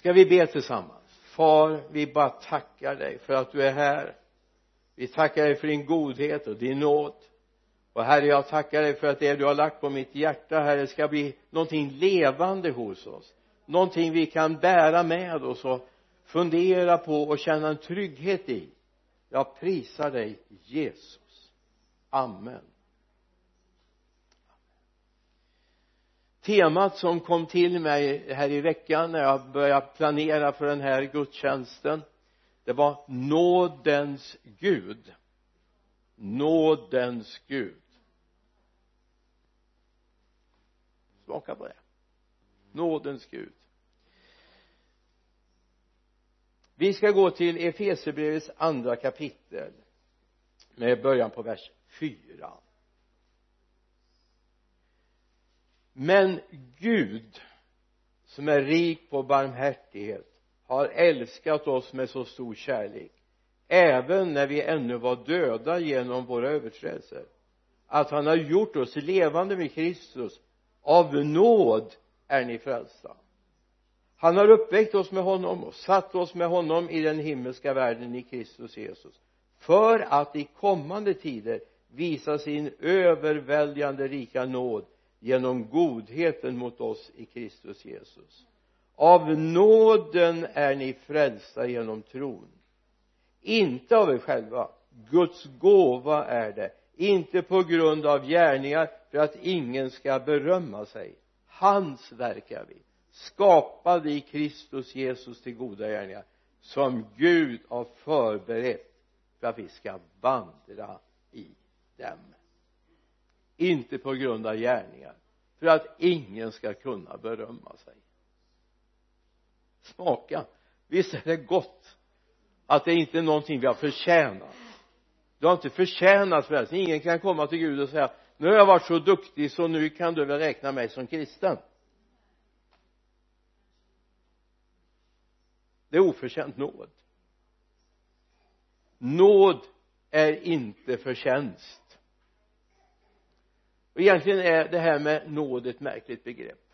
ska vi be tillsammans? Far vi bara tackar dig för att du är här. Vi tackar dig för din godhet och din nåd. Och herre jag tackar dig för att det du har lagt på mitt hjärta herre ska bli någonting levande hos oss. Någonting vi kan bära med oss och fundera på och känna en trygghet i. Jag prisar dig Jesus. Amen. Temat som kom till mig här i veckan när jag började planera för den här gudstjänsten det var nådens Gud. Nådens Gud. Smaka på det. Nådens Gud. Vi ska gå till Efesierbrevets andra kapitel med början på vers 4 men Gud som är rik på barmhärtighet har älskat oss med så stor kärlek även när vi ännu var döda genom våra överträdelser att han har gjort oss levande med Kristus. Av nåd är ni frälsta. Han har uppväckt oss med honom och satt oss med honom i den himmelska världen i Kristus Jesus för att i kommande tider visa sin överväldigande rika nåd genom godheten mot oss i Kristus Jesus. Av nåden är ni frälsta genom tron. Inte av er själva. Guds gåva är det. Inte på grund av gärningar för att ingen ska berömma sig. Hans verk är vi skapade i Kristus Jesus till goda gärningar som Gud har förberett för att vi ska vandra i dem inte på grund av gärningar. För att ingen ska kunna berömma sig. Smaka. Visst är det gott att det inte är någonting vi har förtjänat? Du har inte förtjänat frälsning. Ingen kan komma till Gud och säga nu har jag varit så duktig så nu kan du väl räkna mig som kristen. Det är oförtjänt nåd. Nåd är inte förtjänst och egentligen är det här med nåd ett märkligt begrepp.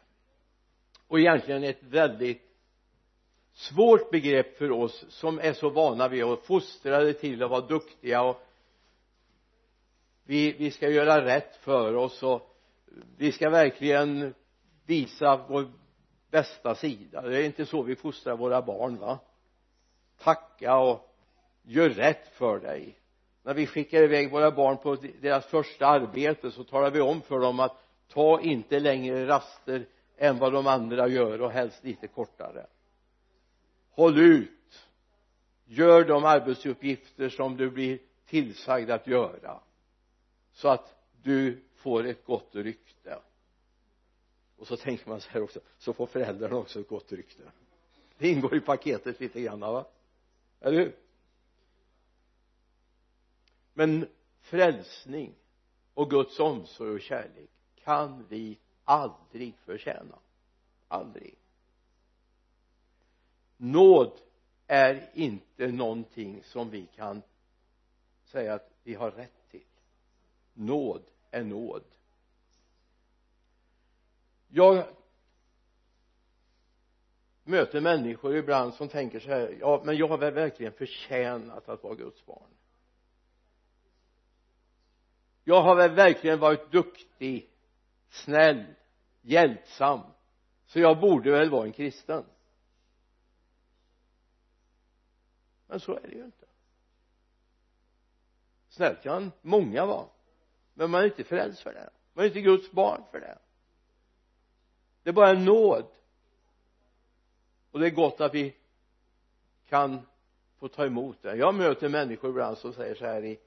Och egentligen ett väldigt svårt begrepp för oss som är så vana vid och fostrade till att vara duktiga och vi, vi ska göra rätt för oss och vi ska verkligen visa vår bästa sida. Det är inte så vi fostrar våra barn va? Tacka och gör rätt för dig när vi skickar iväg våra barn på deras första arbete så talar vi om för dem att ta inte längre raster än vad de andra gör och helst lite kortare. Håll ut! Gör de arbetsuppgifter som du blir tillsagd att göra så att du får ett gott rykte. Och så tänker man så här också så får föräldrarna också ett gott rykte. Det ingår i paketet lite grann va? Eller hur? Men frälsning och Guds omsorg och kärlek kan vi aldrig förtjäna. Aldrig. Nåd är inte någonting som vi kan säga att vi har rätt till. Nåd är nåd. Jag möter människor ibland som tänker så här ja men jag har väl verkligen förtjänat att vara Guds barn jag har väl verkligen varit duktig snäll hjälpsam. Så jag borde väl vara en kristen. Men så är det ju inte. Snäll kan många vara. Men man är inte frälst för det. Man är inte Guds barn för det. Det är bara en nåd. Och det är gott att vi kan få ta emot det. Jag möter människor ibland som säger så här i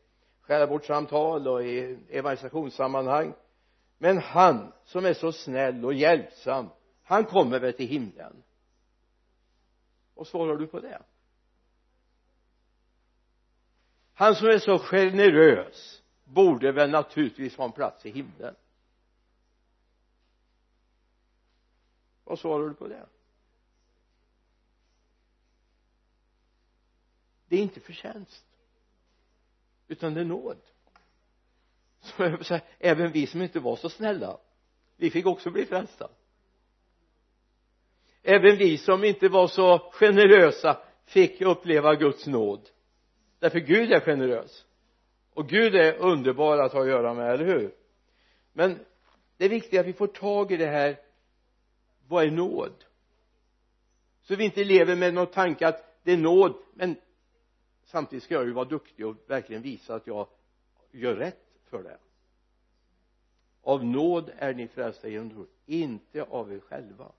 själavårdssamtal och i evangelisationssammanhang. Men han som är så snäll och hjälpsam han kommer väl till himlen. Vad svarar du på det? Han som är så generös borde väl naturligtvis ha en plats i himlen. Vad svarar du på det? Det är inte förtjänst utan det är nåd. Så så även vi som inte var så snälla vi fick också bli frälsta. Även vi som inte var så generösa fick uppleva Guds nåd. Därför Gud är generös. Och Gud är underbar att ha att göra med, eller hur? Men det är viktigt att vi får tag i det här vad är nåd? Så vi inte lever med någon tanke att det är nåd men samtidigt ska jag ju vara duktig och verkligen visa att jag gör rätt för det. Av nåd är ni frälsta genom tro inte av er själva.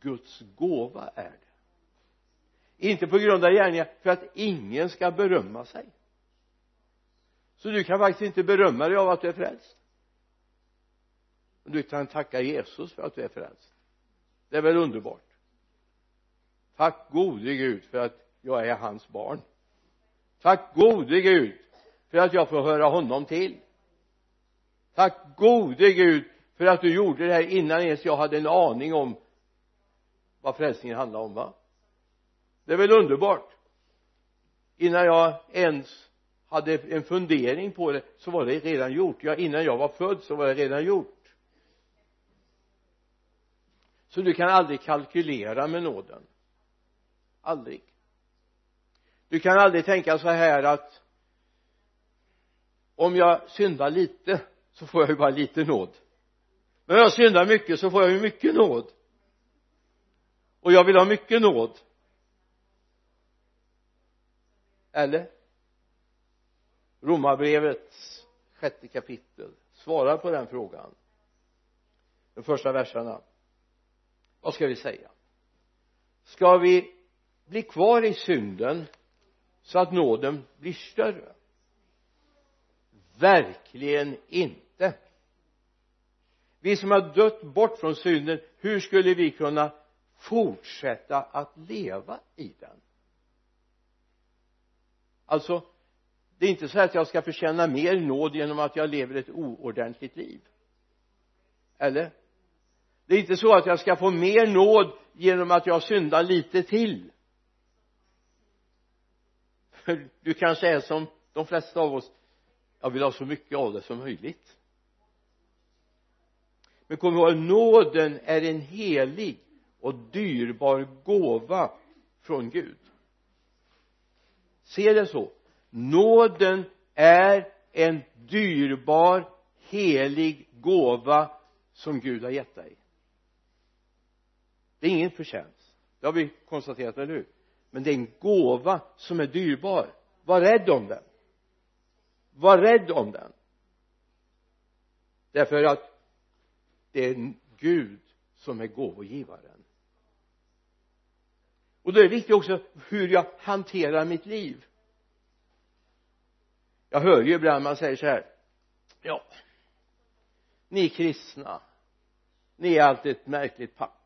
Guds gåva är det. Inte på grund av gärningar för att ingen ska berömma sig. Så du kan faktiskt inte berömma dig av att du är frälst. Du kan tacka Jesus för att du är frälst. Det är väl underbart? Tack gode Gud för att jag är hans barn tack gode Gud för att jag får höra honom till. Tack gode Gud för att du gjorde det här innan ens jag hade en aning om vad frälsningen handlar om va? Det är väl underbart. Innan jag ens hade en fundering på det så var det redan gjort. Ja innan jag var född så var det redan gjort. Så du kan aldrig kalkylera med nåden. Aldrig du kan aldrig tänka så här att om jag syndar lite så får jag ju bara lite nåd. Men om jag syndar mycket så får jag ju mycket nåd. Och jag vill ha mycket nåd. Eller? Romarbrevets sjätte kapitel svarar på den frågan. De första verserna. Vad ska vi säga? Ska vi bli kvar i synden så att nåden blir större. Verkligen inte. Vi som har dött bort från synden hur skulle vi kunna fortsätta att leva i den? Alltså det är inte så att jag ska förtjäna mer nåd genom att jag lever ett oordentligt liv. Eller? Det är inte så att jag ska få mer nåd genom att jag syndar lite till för du kanske är som de flesta av oss jag vill ha så mycket av det som möjligt. Men kom ihåg nåden är en helig och dyrbar gåva från Gud. Se det så. Nåden är en dyrbar helig gåva som Gud har gett dig. Det är ingen förtjänst. Det har vi konstaterat, eller hur? Men det är en gåva som är dyrbar. Var rädd om den. Var rädd om den. Därför att det är Gud som är gåvogivaren. Och då är det viktigt också hur jag hanterar mitt liv. Jag hör ju ibland man säger så här ja ni kristna ni är alltid ett märkligt pack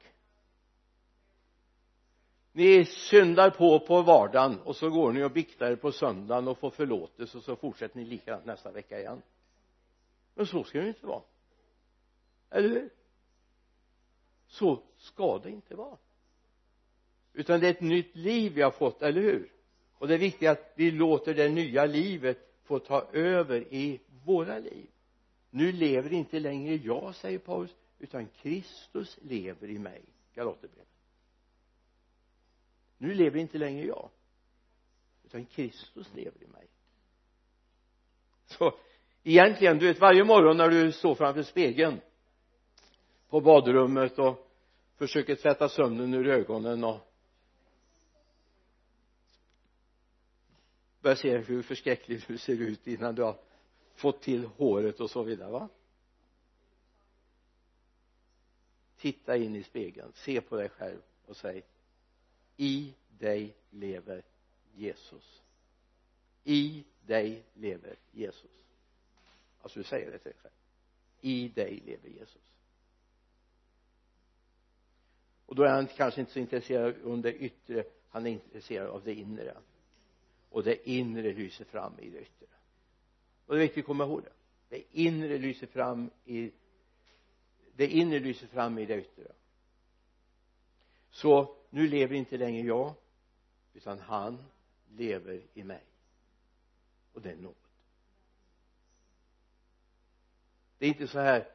ni syndar på på vardagen och så går ni och biktar er på söndagen och får förlåtelse och så fortsätter ni likadant nästa vecka igen. Men så ska det inte vara. Eller hur? Så ska det inte vara. Utan det är ett nytt liv vi har fått, eller hur? Och det är viktigt att vi låter det nya livet få ta över i våra liv. Nu lever inte längre jag säger Paulus utan Kristus lever i mig. Galaterbrevet nu lever inte längre jag. Utan Kristus lever i mig. Så egentligen du vet varje morgon när du står framför spegeln på badrummet och försöker tvätta sömnen ur ögonen och börjar se hur förskräckligt du ser ut innan du har fått till håret och så vidare va? Titta in i spegeln se på dig själv och säg i dig lever Jesus. I dig lever Jesus. Alltså du säger det till dig själv. I dig lever Jesus. Och då är han kanske inte så intresserad av det yttre han är intresserad av det inre. Och det inre lyser fram i det yttre. Och det är viktigt att komma ihåg det. Det inre lyser fram i det inre lyser fram i det yttre. Så nu lever inte längre jag utan han lever i mig. Och det är nåd. Det är inte så här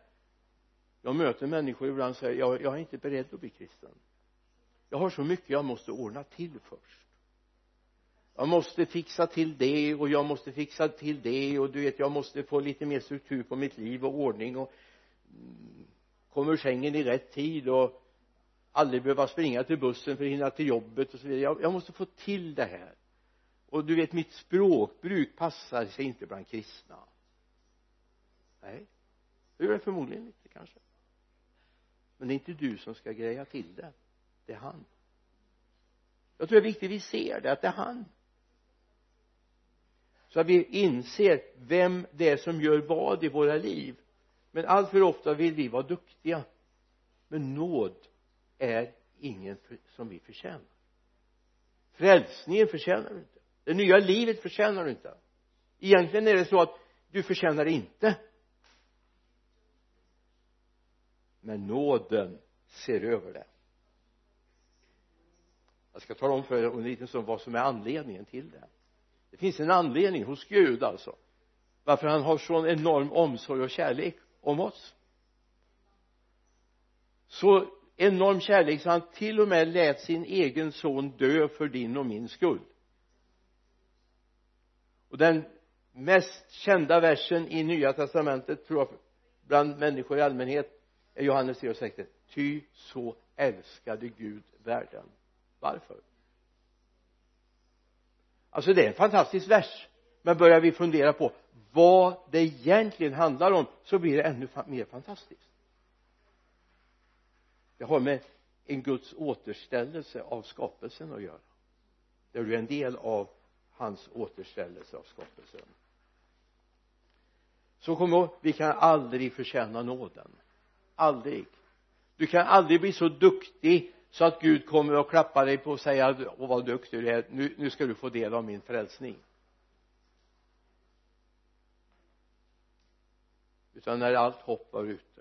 jag möter människor ibland och säger jag, jag är inte beredd att bli kristen. Jag har så mycket jag måste ordna till först. Jag måste fixa till det och jag måste fixa till det och du vet jag måste få lite mer struktur på mitt liv och ordning och mm, kommer ur sängen i rätt tid och aldrig behöva springa till bussen för att hinna till jobbet och så vidare. Jag, jag måste få till det här. Och du vet mitt språkbruk passar sig inte bland kristna. Nej det gör det förmodligen inte kanske. Men det är inte du som ska greja till det. Det är han. Jag tror det är viktigt att vi ser det att det är han. Så att vi inser vem det är som gör vad i våra liv. Men allt för ofta vill vi vara duktiga. Men nåd är ingen som vi förtjänar. Frälsningen förtjänar du inte. Det nya livet förtjänar du inte. Egentligen är det så att du förtjänar det inte. Men nåden ser över det. Jag ska tala om för er om en liten stund vad som är anledningen till det. Det finns en anledning hos Gud alltså varför han har sån enorm omsorg och kärlek om oss. Så enorm kärlek så han till och med lät sin egen son dö för din och min skull. Och den mest kända versen i nya testamentet tror jag bland människor i allmänhet är Johannes 3,16 ty så älskade Gud världen. Varför? Alltså det är en fantastisk vers. Men börjar vi fundera på vad det egentligen handlar om så blir det ännu mer fantastiskt det har med en Guds återställelse av skapelsen att göra. Där du är en del av hans återställelse av skapelsen. Så kom ihåg vi kan aldrig förtjäna nåden. Aldrig. Du kan aldrig bli så duktig så att Gud kommer och klappar dig på och säger åh vad duktig du är. Nu, nu ska du få del av min frälsning. Utan när allt hopp var ute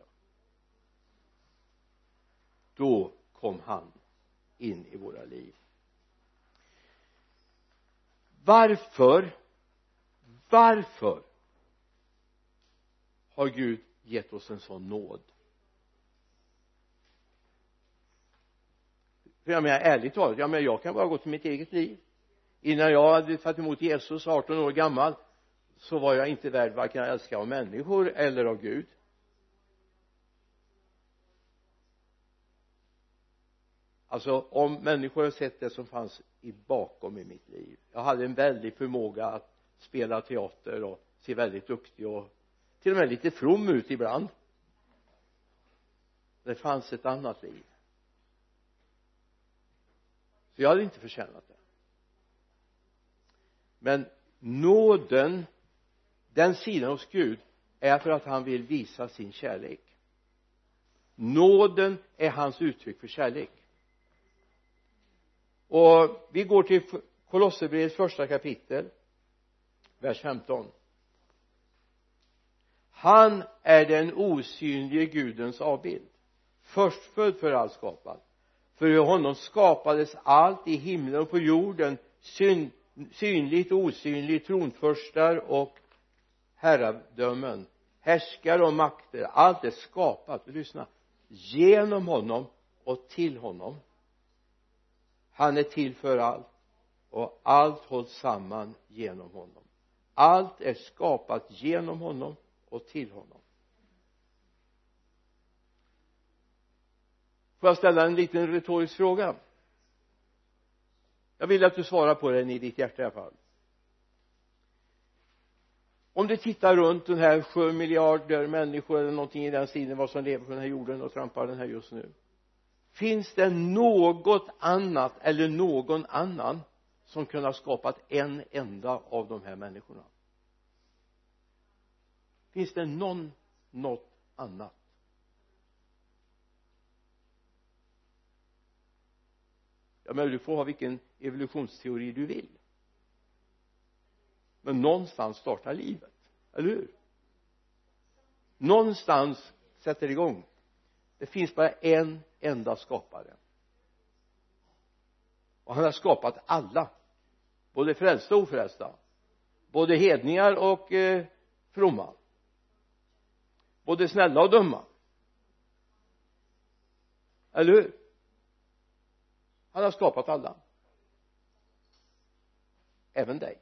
då kom han in i våra liv. Varför varför har Gud gett oss en sån nåd? För jag menar ärligt talat jag menar jag kan bara gå till mitt eget liv. Innan jag hade tagit emot Jesus 18 år gammal så var jag inte värd varken att älska av människor eller av Gud. Alltså om människor har sett det som fanns i bakom i mitt liv. Jag hade en väldig förmåga att spela teater och se väldigt duktig och till och med lite from ut ibland. Det fanns ett annat liv. Så jag hade inte förtjänat det. Men nåden den sidan hos Gud är för att han vill visa sin kärlek. Nåden är hans uttryck för kärlek och vi går till Kolosserbrevets första kapitel vers 15 han är den osynlige gudens avbild förstfödd för allt skapat för i honom skapades allt i himlen och på jorden syn, synligt och osynligt tronförstar och herradömen härskare och makter. Allt är skapat. Lyssna. Genom honom och till honom han är till för allt. Och allt hålls samman genom honom. Allt är skapat genom honom och till honom. Får jag ställa en liten retorisk fråga? Jag vill att du svarar på den i ditt hjärta i alla fall. Om du tittar runt den här sju miljarder människor eller någonting i den stilen vad som lever på den här jorden och trampar den här just nu finns det något annat eller någon annan som kunde ha skapat en enda av de här människorna? Finns det någon något annat? Ja men du får ha vilken evolutionsteori du vill. Men någonstans startar livet eller hur? Någonstans sätter det igång det finns bara en enda skapare. Och han har skapat alla. Både frälsta och ofrälsta. Både hedningar och eh, fromma. Både snälla och dumma. Eller hur? Han har skapat alla. Även dig.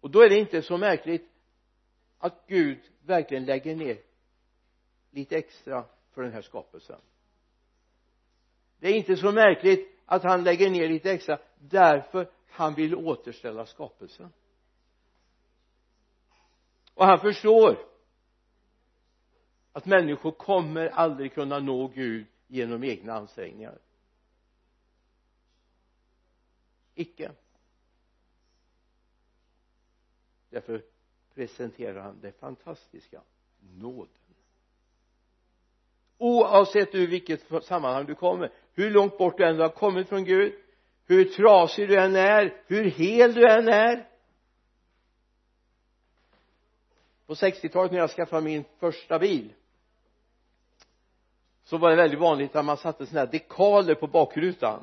Och då är det inte så märkligt att Gud verkligen lägger ner lite extra för den här skapelsen. Det är inte så märkligt att han lägger ner lite extra därför han vill återställa skapelsen. Och han förstår att människor kommer aldrig kunna nå Gud genom egna ansträngningar. Icke. Därför presenterar han det fantastiska nåden oavsett ur vilket sammanhang du kommer hur långt bort du än har kommit från Gud hur trasig du än är hur hel du än är. På 60-talet när jag skaffade min första bil så var det väldigt vanligt att man satte sådana här dekaler på bakrutan.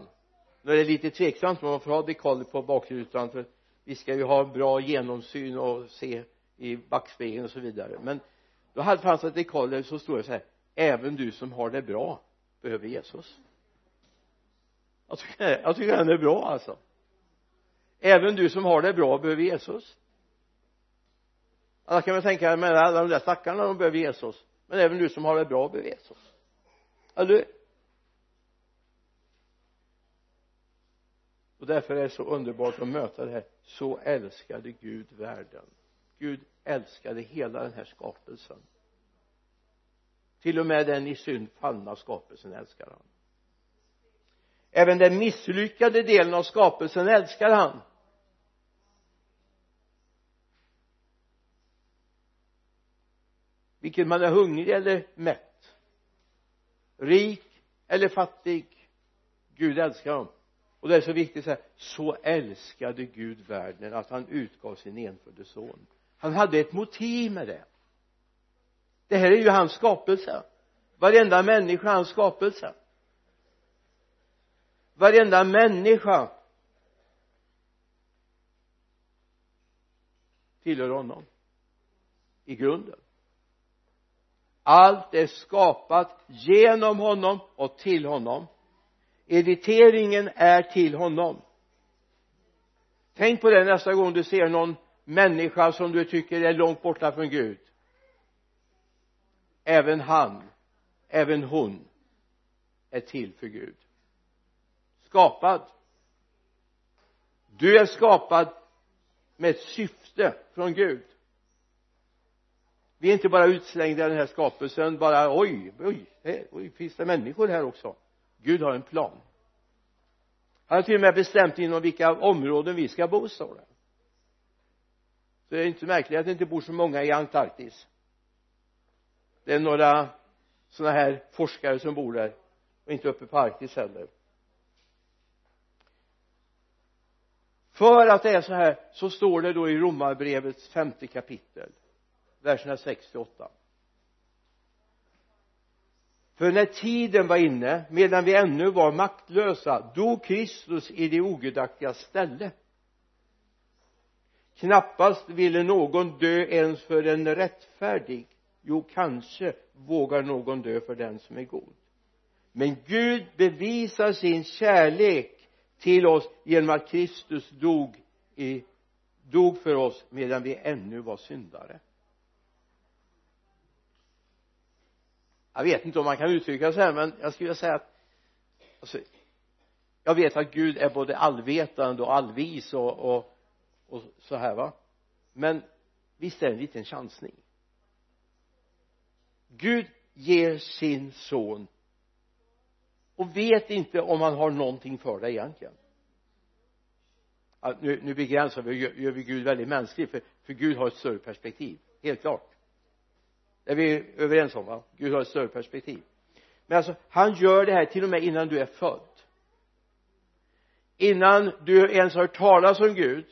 Nu är det lite tveksamt om man får ha dekaler på bakrutan för vi ska ju ha bra genomsyn och se i backspegeln och så vidare. Men då hade fanns det dekaler så stod det så här även du som har det bra behöver Jesus. Jag tycker, jag tycker den är bra alltså. Även du som har det bra behöver Jesus. Alla kan väl tänka men alla de där stackarna de behöver Jesus. Men även du som har det bra behöver Jesus. Eller och därför är det så underbart att möta det här. Så älskade Gud världen. Gud älskade hela den här skapelsen till och med den i synd fallna skapelsen älskar han. Även den misslyckade delen av skapelsen älskar han. Vilket man är hungrig eller mätt. Rik eller fattig. Gud älskar dem och det är så viktigt så här så älskade Gud världen att han utgav sin enfödde son. Han hade ett motiv med det det här är ju hans skapelse. Varenda människa hans skapelse. Varenda människa tillhör honom i grunden. Allt är skapat genom honom och till honom. Editeringen är till honom. Tänk på det nästa gång du ser någon människa som du tycker är långt borta från Gud även han även hon är till för Gud. Skapad. Du är skapad med ett syfte från Gud. Vi är inte bara utslängda i den här skapelsen bara oj, oj, oj finns det människor här också? Gud har en plan. Han har till och med bestämt inom vilka områden vi ska bo står det så det är inte märkligt att det inte bor så många i Antarktis det är några sådana här forskare som bor där och inte uppe på Arktis heller. För att det är så här så står det då i romarbrevets femte kapitel verserna 6 till 8 för när tiden var inne medan vi ännu var maktlösa dog Kristus i det ogudaktiga ställe. Knappast ville någon dö ens för en rättfärdig jo kanske vågar någon dö för den som är god. Men Gud bevisar sin kärlek till oss genom att Kristus dog i dog för oss medan vi ännu var syndare. Jag vet inte om man kan uttrycka sig här men jag skulle vilja säga att alltså, jag vet att Gud är både allvetande och allvis och, och, och så här va? Men visst är det en liten chansning? Gud ger sin son. Och vet inte om han har någonting för dig egentligen. Nu, nu begränsar vi och gör vi Gud väldigt mänsklig för, för Gud har ett större perspektiv. Helt klart. Det är vi överens om va? Gud har ett större perspektiv. Men alltså han gör det här till och med innan du är född. Innan du ens har hört talas om Gud.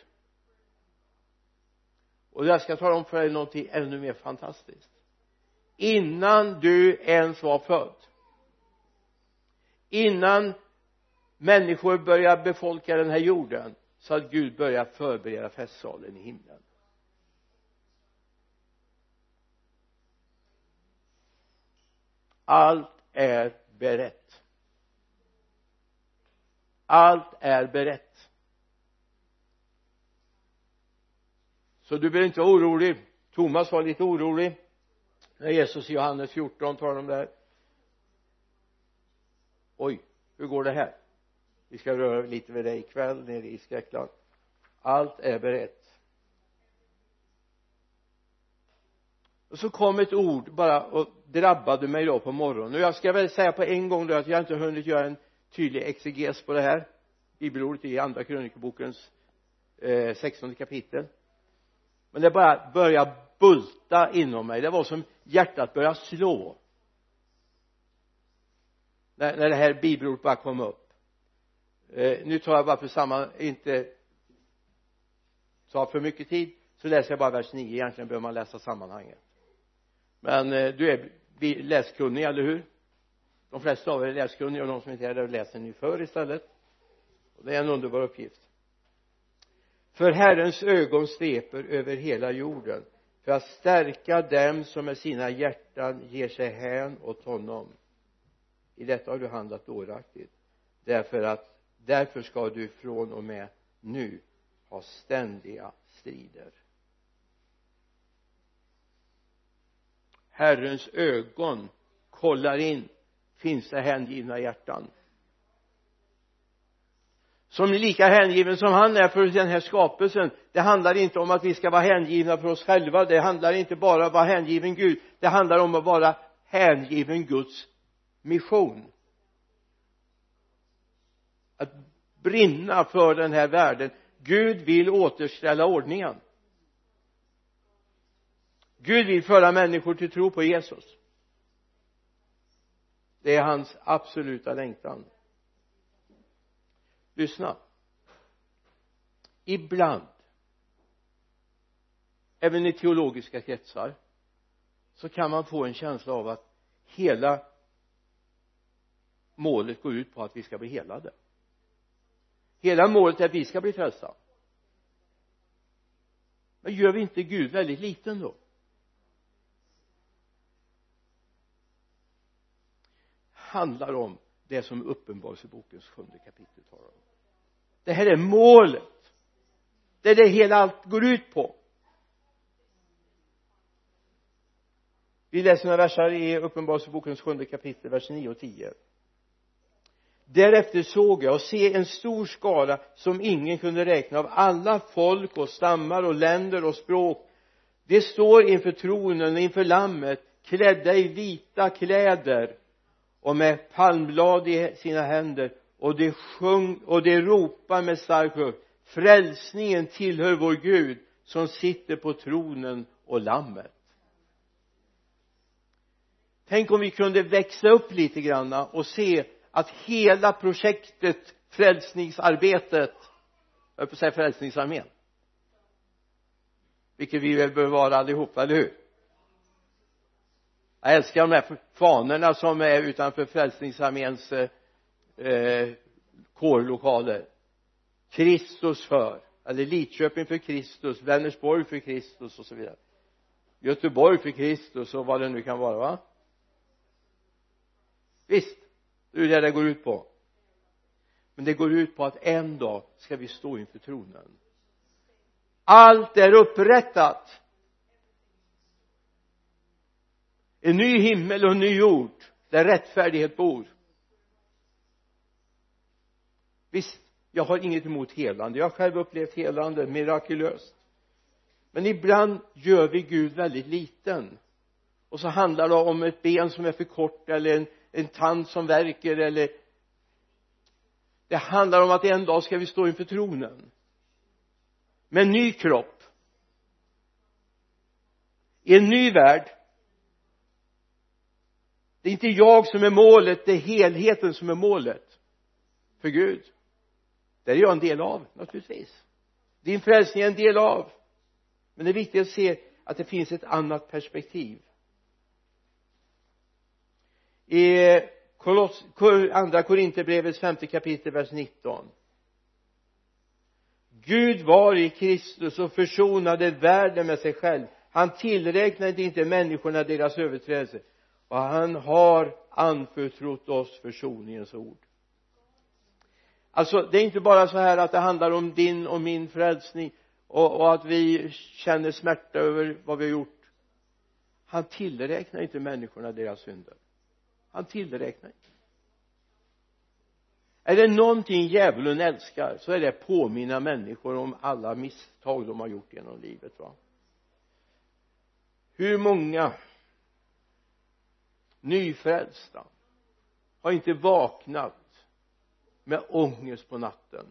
Och jag ska tala om för dig någonting ännu mer fantastiskt innan du ens var född. Innan människor började befolka den här jorden så att Gud började förbereda festsalen i himlen. Allt är berett. Allt är berett. Så du behöver inte vara orolig. Thomas var lite orolig när Jesus i Johannes 14 talar om det här oj hur går det här? Vi ska röra lite vid det ikväll nere i Skräckland. Allt är berett. Och så kom ett ord bara och drabbade mig då på morgonen. Och jag ska väl säga på en gång då att jag inte hunnit göra en tydlig exeges på det här. Bibelordet i andra krönikebokens eh, 16 kapitel. Men det bara börjar bulta inom mig. Det var som hjärtat började slå. När, när det här bibelordet bara kom upp. Eh, nu tar jag bara för samma inte ta för mycket tid så läser jag bara vers 9 egentligen behöver man läsa sammanhanget. Men eh, du är läskunnig, eller hur? De flesta av er är läskunniga och de som inte är det läser ni för istället. Och det är en underbar uppgift. För Herrens ögon sveper över hela jorden för att stärka dem som med sina hjärtan ger sig hän åt honom. I detta har du handlat dåraktigt därför att därför ska du från och med nu ha ständiga strider. Herrens ögon kollar in. Finns det hängivna hjärtan? Som är lika hängiven som han är för den här skapelsen. Det handlar inte om att vi ska vara hängivna för oss själva. Det handlar inte bara om att vara hängiven Gud. Det handlar om att vara hängiven Guds mission. Att brinna för den här världen. Gud vill återställa ordningen. Gud vill föra människor till tro på Jesus. Det är hans absoluta längtan lyssna. Ibland även i teologiska kretsar så kan man få en känsla av att hela målet går ut på att vi ska bli helade. Hela målet är att vi ska bli frälsta. Men gör vi inte Gud väldigt liten då? Handlar om det som uppenbarelsebokens sjunde kapitel talar om. Det här är målet. Det är det hela allt går ut på. Vi läser några versar i uppenbarelsebokens sjunde kapitel vers 9 och 10 därefter såg jag och se en stor skara som ingen kunde räkna av. Alla folk och stammar och länder och språk. De står inför tronen och inför lammet klädda i vita kläder och med palmblad i sina händer och de sjung och de ropar med stark röst frälsningen tillhör vår Gud som sitter på tronen och lammet. Tänk om vi kunde växa upp lite granna och se att hela projektet frälsningsarbetet jag på att säga frälsningsarmén vilket vi väl bör vara allihopa, eller hur? Jag älskar de här fanorna som är utanför frälsningsarméns eh, eh kårlokaler. Kristus för eller Lidköping för Kristus Vänersborg för Kristus och så vidare. Göteborg för Kristus och vad det nu kan vara va? Visst det är det det går ut på. Men det går ut på att en dag ska vi stå inför tronen. Allt är upprättat. En ny himmel och en ny jord där rättfärdighet bor. Visst jag har inget emot helande. Jag har själv upplevt helande mirakulöst. Men ibland gör vi Gud väldigt liten. Och så handlar det om ett ben som är för kort eller en, en tand som verkar eller det handlar om att en dag ska vi stå inför tronen. Med en ny kropp. I en ny värld det är inte jag som är målet det är helheten som är målet. För Gud. Det är jag en del av naturligtvis. Din frälsning är en del av. Men det är viktigt att se att det finns ett annat perspektiv. I Koloss, andra Korinthierbrevets femte kapitel vers 19 Gud var i Kristus och försonade världen med sig själv. Han tillräknade inte människorna deras överträdelser och han har anförtrott oss försoningens ord. Alltså det är inte bara så här att det handlar om din och min frälsning och, och att vi känner smärta över vad vi har gjort. Han tillräknar inte människorna deras synder. Han tillräknar inte. Är det någonting djävulen älskar så är det att påminna människor om alla misstag de har gjort genom livet va? Hur många nyfrälsta har inte vaknat med ångest på natten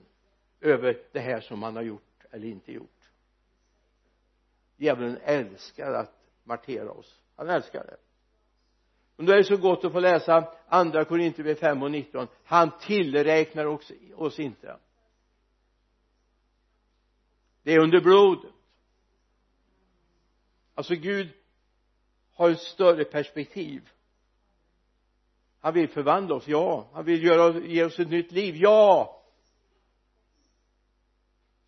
över det här som man har gjort eller inte gjort. Djävulen älskar att martera oss. Han älskar det. Och då är det så gott att få läsa andra Korinthierbrevet 5 och 19 han tillräknar oss, oss inte. Det är under blodet. Alltså Gud har ett större perspektiv han vill förvandla oss, ja. Han vill göra, ge oss ett nytt liv, ja.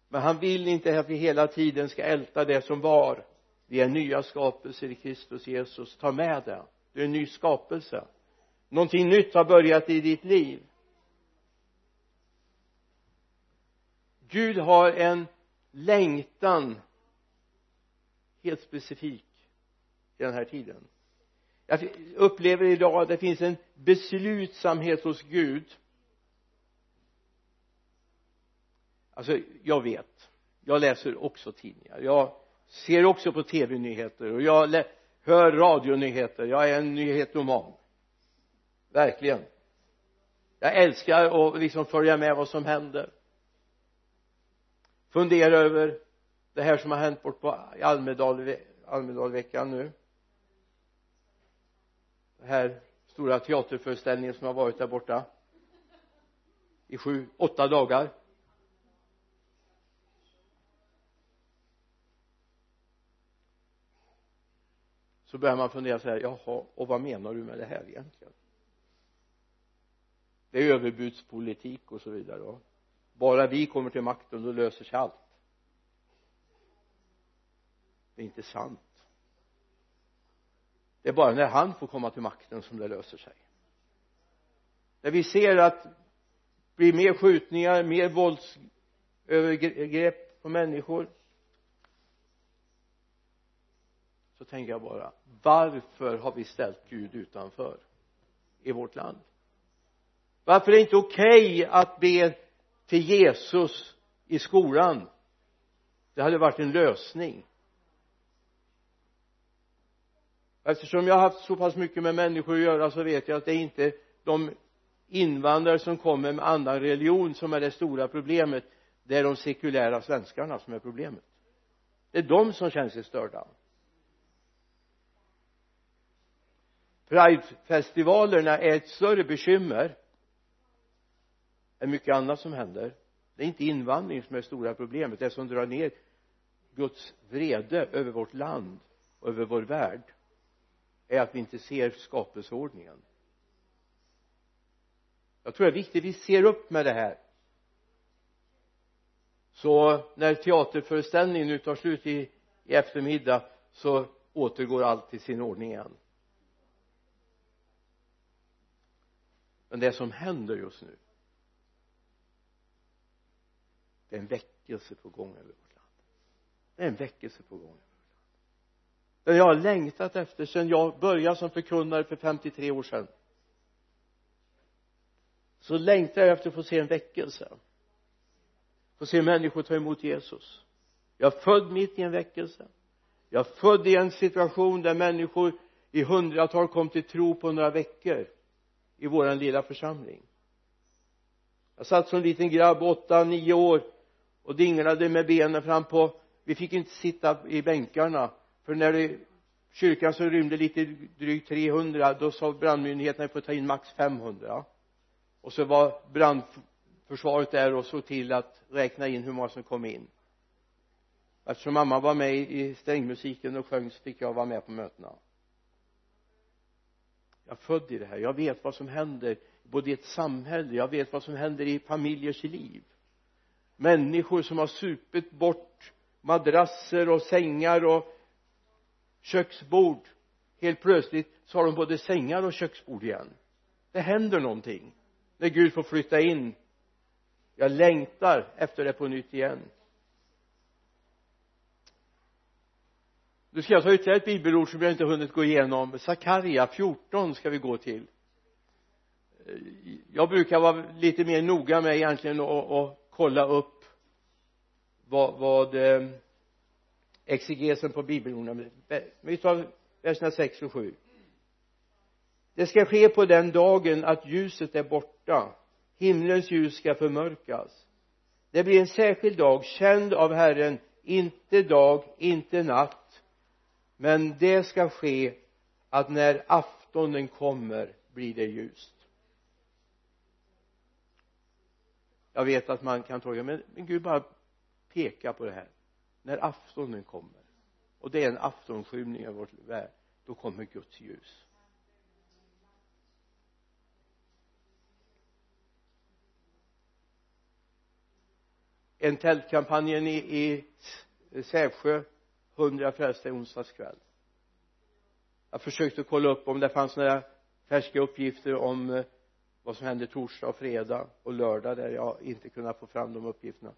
Men han vill inte att vi hela tiden ska älta det som var. Vi är nya skapelser i Kristus Jesus. Ta med det. Du är en ny skapelse. Någonting nytt har börjat i ditt liv. Gud har en längtan helt specifik i den här tiden jag upplever idag att det finns en beslutsamhet hos Gud. Alltså jag vet. Jag läser också tidningar. Jag ser också på tv-nyheter och jag hör radionyheter. Jag är en nyhetoman verkligen. Jag älskar att liksom följa med vad som händer. Fundera över det här som har hänt bort på Almedal, Almedalveckan nu här stora teaterföreställningen som har varit där borta i sju, åtta dagar. Så börjar man fundera så här jaha och vad menar du med det här egentligen? Det är överbudspolitik och så vidare va? Bara vi kommer till makten då löser sig allt. Det är inte sant det är bara när han får komma till makten som det löser sig. När vi ser att det blir mer skjutningar, mer våldsövergrepp på människor så tänker jag bara varför har vi ställt Gud utanför i vårt land? Varför är det inte okej okay att be till Jesus i skolan? Det hade varit en lösning. Eftersom jag har haft så pass mycket med människor att göra så vet jag att det är inte de invandrare som kommer med annan religion som är det stora problemet. Det är de sekulära svenskarna som är problemet. Det är de som känner sig störda. Pridefestivalerna är ett större bekymmer än mycket annat som händer. Det är inte invandring som är det stora problemet. Det som drar ner Guds vrede över vårt land och över vår värld är att vi inte ser skapelseordningen jag tror det är viktigt vi ser upp med det här. Så när teaterföreställningen nu tar slut i, i eftermiddag så återgår allt till sin ordning igen. Men det som händer just nu det är en väckelse på gång över vårt land. Det är en väckelse på gång jag har längtat efter sedan jag började som förkunnare för 53 år sedan. Så längtar jag efter att få se en väckelse. Få se människor ta emot Jesus. Jag är född mitt i en väckelse. Jag är född i en situation där människor i hundratal kom till tro på några veckor i våran lilla församling. Jag satt som liten grabb åtta, nio år och dinglade med benen fram på vi fick inte sitta i bänkarna för när det kyrkan så rymde lite drygt 300 då sa brandmyndigheterna att vi får ta in max 500 och så var brandförsvaret där och såg till att räkna in hur många som kom in. Eftersom mamma var med i strängmusiken och sjöng så fick jag vara med på mötena. Jag är född i det här. Jag vet vad som händer både i ett samhälle jag vet vad som händer i familjers liv. Människor som har supit bort madrasser och sängar och köksbord. Helt plötsligt så har de både sängar och köksbord igen. Det händer någonting när Gud får flytta in. Jag längtar efter det på nytt igen. Nu ska jag ta ytterligare ett bibelord som jag inte hunnit gå igenom. Sakarja 14 ska vi gå till. Jag brukar vara lite mer noga med egentligen att kolla upp vad, vad eh, exegesen på bibelorden vi tar verserna 6 och 7 det ska ske på den dagen att ljuset är borta. Himlens ljus ska förmörkas. Det blir en särskild dag känd av Herren. Inte dag, inte natt. Men det ska ske att när aftonen kommer blir det ljust. Jag vet att man kan tolka men, men Gud bara pekar på det här när aftonen kommer och det är en aftonskymning över vårt värld då kommer Guds ljus. En tältkampanjen i, i Sävsjö hundra frälsta i onsdags kväll jag försökte kolla upp om det fanns några färska uppgifter om eh, vad som hände torsdag och fredag och lördag där jag inte kunnat få fram de uppgifterna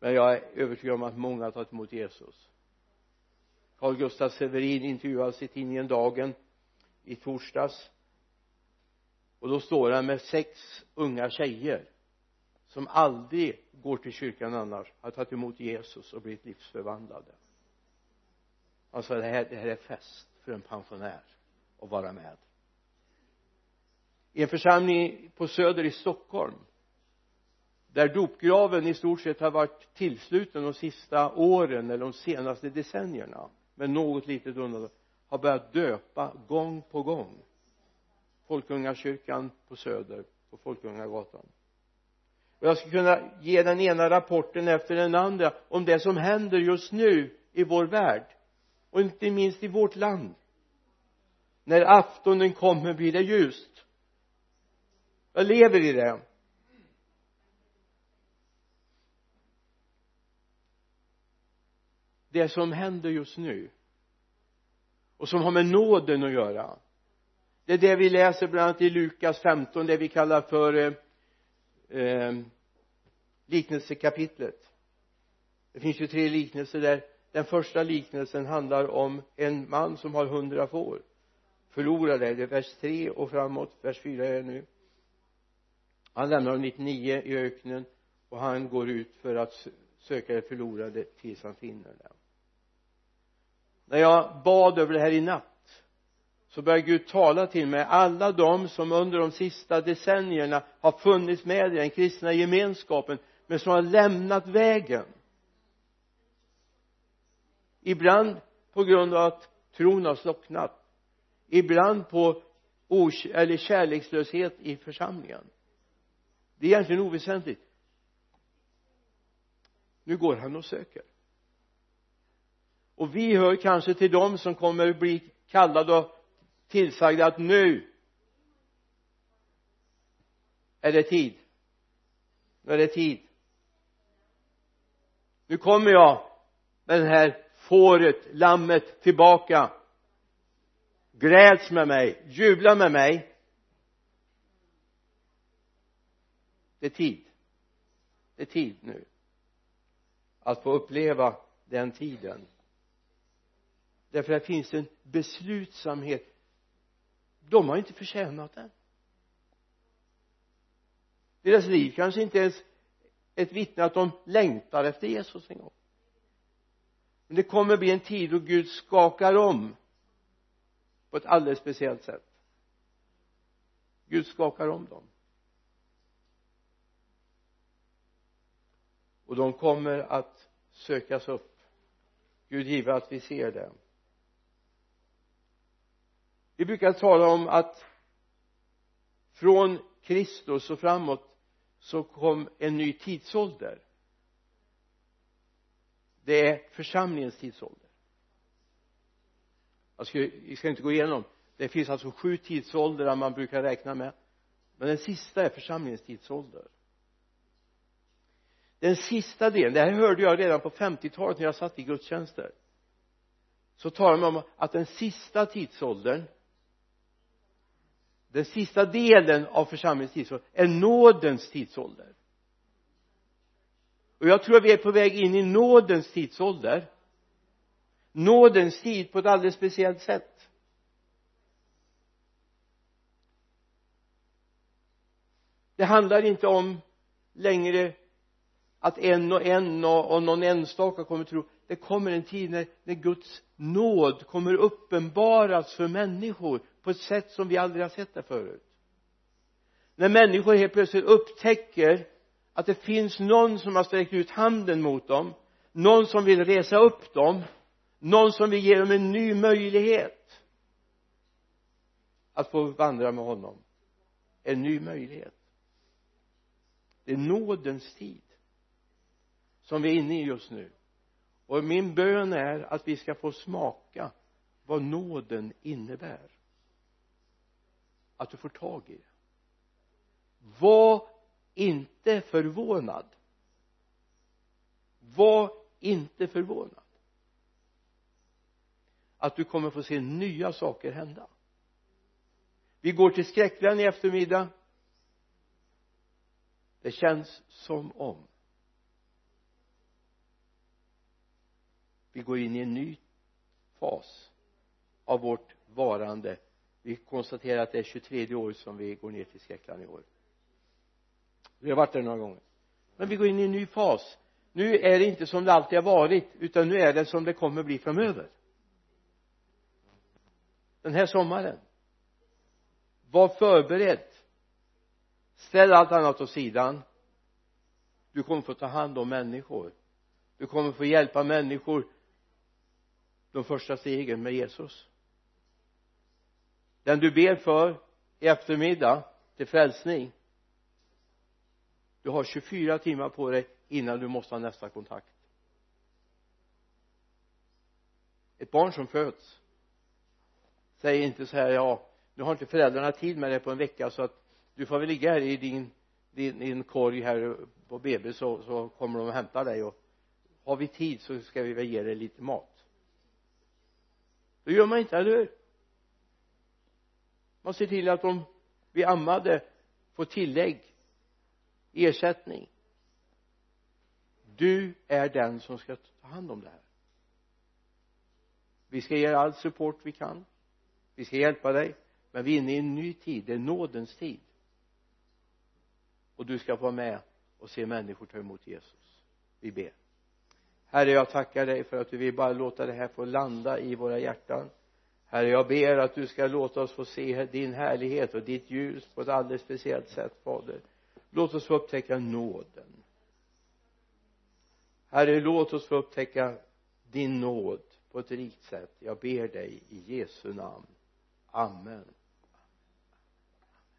men jag är övertygad om att många har tagit emot Jesus. Carl Gustaf Severin intervjuades i tidningen Dagen i torsdags. Och då står han med sex unga tjejer som aldrig går till kyrkan annars har tagit emot Jesus och blivit livsförvandlade. Han sa det här, det här är fest för en pensionär att vara med. I en församling på söder i Stockholm där dopgraven i stort sett har varit tillsluten de sista åren eller de senaste decennierna. Med något litet undantag. Har börjat döpa gång på gång. Folkungakyrkan på söder på Folkungagatan. Och jag skulle kunna ge den ena rapporten efter den andra om det som händer just nu i vår värld. Och inte minst i vårt land. När aftonen kommer blir det ljust. Jag lever i det. Det som händer just nu och som har med nåden att göra. Det är det vi läser bland annat i Lukas 15 det vi kallar för eh, eh, liknelsekapitlet. Det finns ju tre liknelser där. Den första liknelsen handlar om en man som har hundra får. Förlorade det är vers 3 och framåt vers 4 är det nu. Han lämnar dem 99 i öknen och han går ut för att söka det förlorade tills han finner det när jag bad över det här i natt så började Gud tala till mig. Alla de som under de sista decennierna har funnits med i den kristna gemenskapen men som har lämnat vägen. Ibland på grund av att tron har slocknat. Ibland på eller kärlekslöshet i församlingen. Det är egentligen oväsentligt. Nu går han och söker och vi hör kanske till dem som kommer bli kallade och tillsagda att nu är det tid. Nu är det tid. Nu kommer jag med det här fåret, lammet tillbaka. Gläds med mig, jubla med mig. Det är tid. Det är tid nu att få uppleva den tiden därför att det finns en beslutsamhet. De har inte förtjänat den. Deras liv kanske inte ens ett vittne att de längtar efter Jesus en gång. Men det kommer bli en tid då Gud skakar om på ett alldeles speciellt sätt. Gud skakar om dem. Och de kommer att sökas upp. Gud give att vi ser det vi brukar tala om att från Kristus och framåt så kom en ny tidsålder. Det är församlingens tidsålder. Jag ska, jag ska inte gå igenom. Det finns alltså sju tidsåldrar man brukar räkna med. Men den sista är församlingens tidsålder. Den sista delen, det här hörde jag redan på 50-talet när jag satt i gudstjänster. Så talar man om att den sista tidsåldern den sista delen av församlingens tidsålder är nådens tidsålder. Och jag tror att vi är på väg in i nådens tidsålder. Nådens tid på ett alldeles speciellt sätt. Det handlar inte om längre att en och en och, någon enstaka kommer tro. Det kommer en tid när, när Guds nåd kommer uppenbaras för människor på ett sätt som vi aldrig har sett det förut. När människor helt plötsligt upptäcker att det finns någon som har sträckt ut handen mot dem någon som vill resa upp dem någon som vill ge dem en ny möjlighet att få vandra med honom. En ny möjlighet. Det är nådens tid som vi är inne i just nu och min bön är att vi ska få smaka vad nåden innebär. Att du får tag i det. Var inte förvånad. Var inte förvånad. Att du kommer få se nya saker hända. Vi går till skräckland i eftermiddag. Det känns som om vi går in i en ny fas av vårt varande. Vi konstaterar att det är 23 år som vi går ner till skräckland i år. Vi har varit där några gånger. Men vi går in i en ny fas. Nu är det inte som det alltid har varit utan nu är det som det kommer bli framöver. Den här sommaren. Var förberedd. Ställ allt annat åt sidan. Du kommer få ta hand om människor. Du kommer få hjälpa människor de första stegen med Jesus. Den du ber för i eftermiddag till frälsning. Du har 24 timmar på dig innan du måste ha nästa kontakt. Ett barn som föds säger inte så här ja nu har inte föräldrarna tid med dig på en vecka så att du får väl ligga här i din din, din korg här på BB så, så kommer de och hämtar dig och har vi tid så ska vi väl ge dig lite mat det gör man inte, eller hur? Man ser till att de vi ammade får tillägg ersättning. Du är den som ska ta hand om det här. Vi ska ge all support vi kan. Vi ska hjälpa dig men vi är inne i en ny tid. Det är nådens tid. Och du ska få vara med och se människor ta emot Jesus. Vi ber herre jag tackar dig för att du vill bara låta det här få landa i våra hjärtan. Herre jag ber att du ska låta oss få se din härlighet och ditt ljus på ett alldeles speciellt sätt fader. Låt oss få upptäcka nåden. Herre låt oss få upptäcka din nåd på ett rikt sätt. Jag ber dig i Jesu namn. Amen.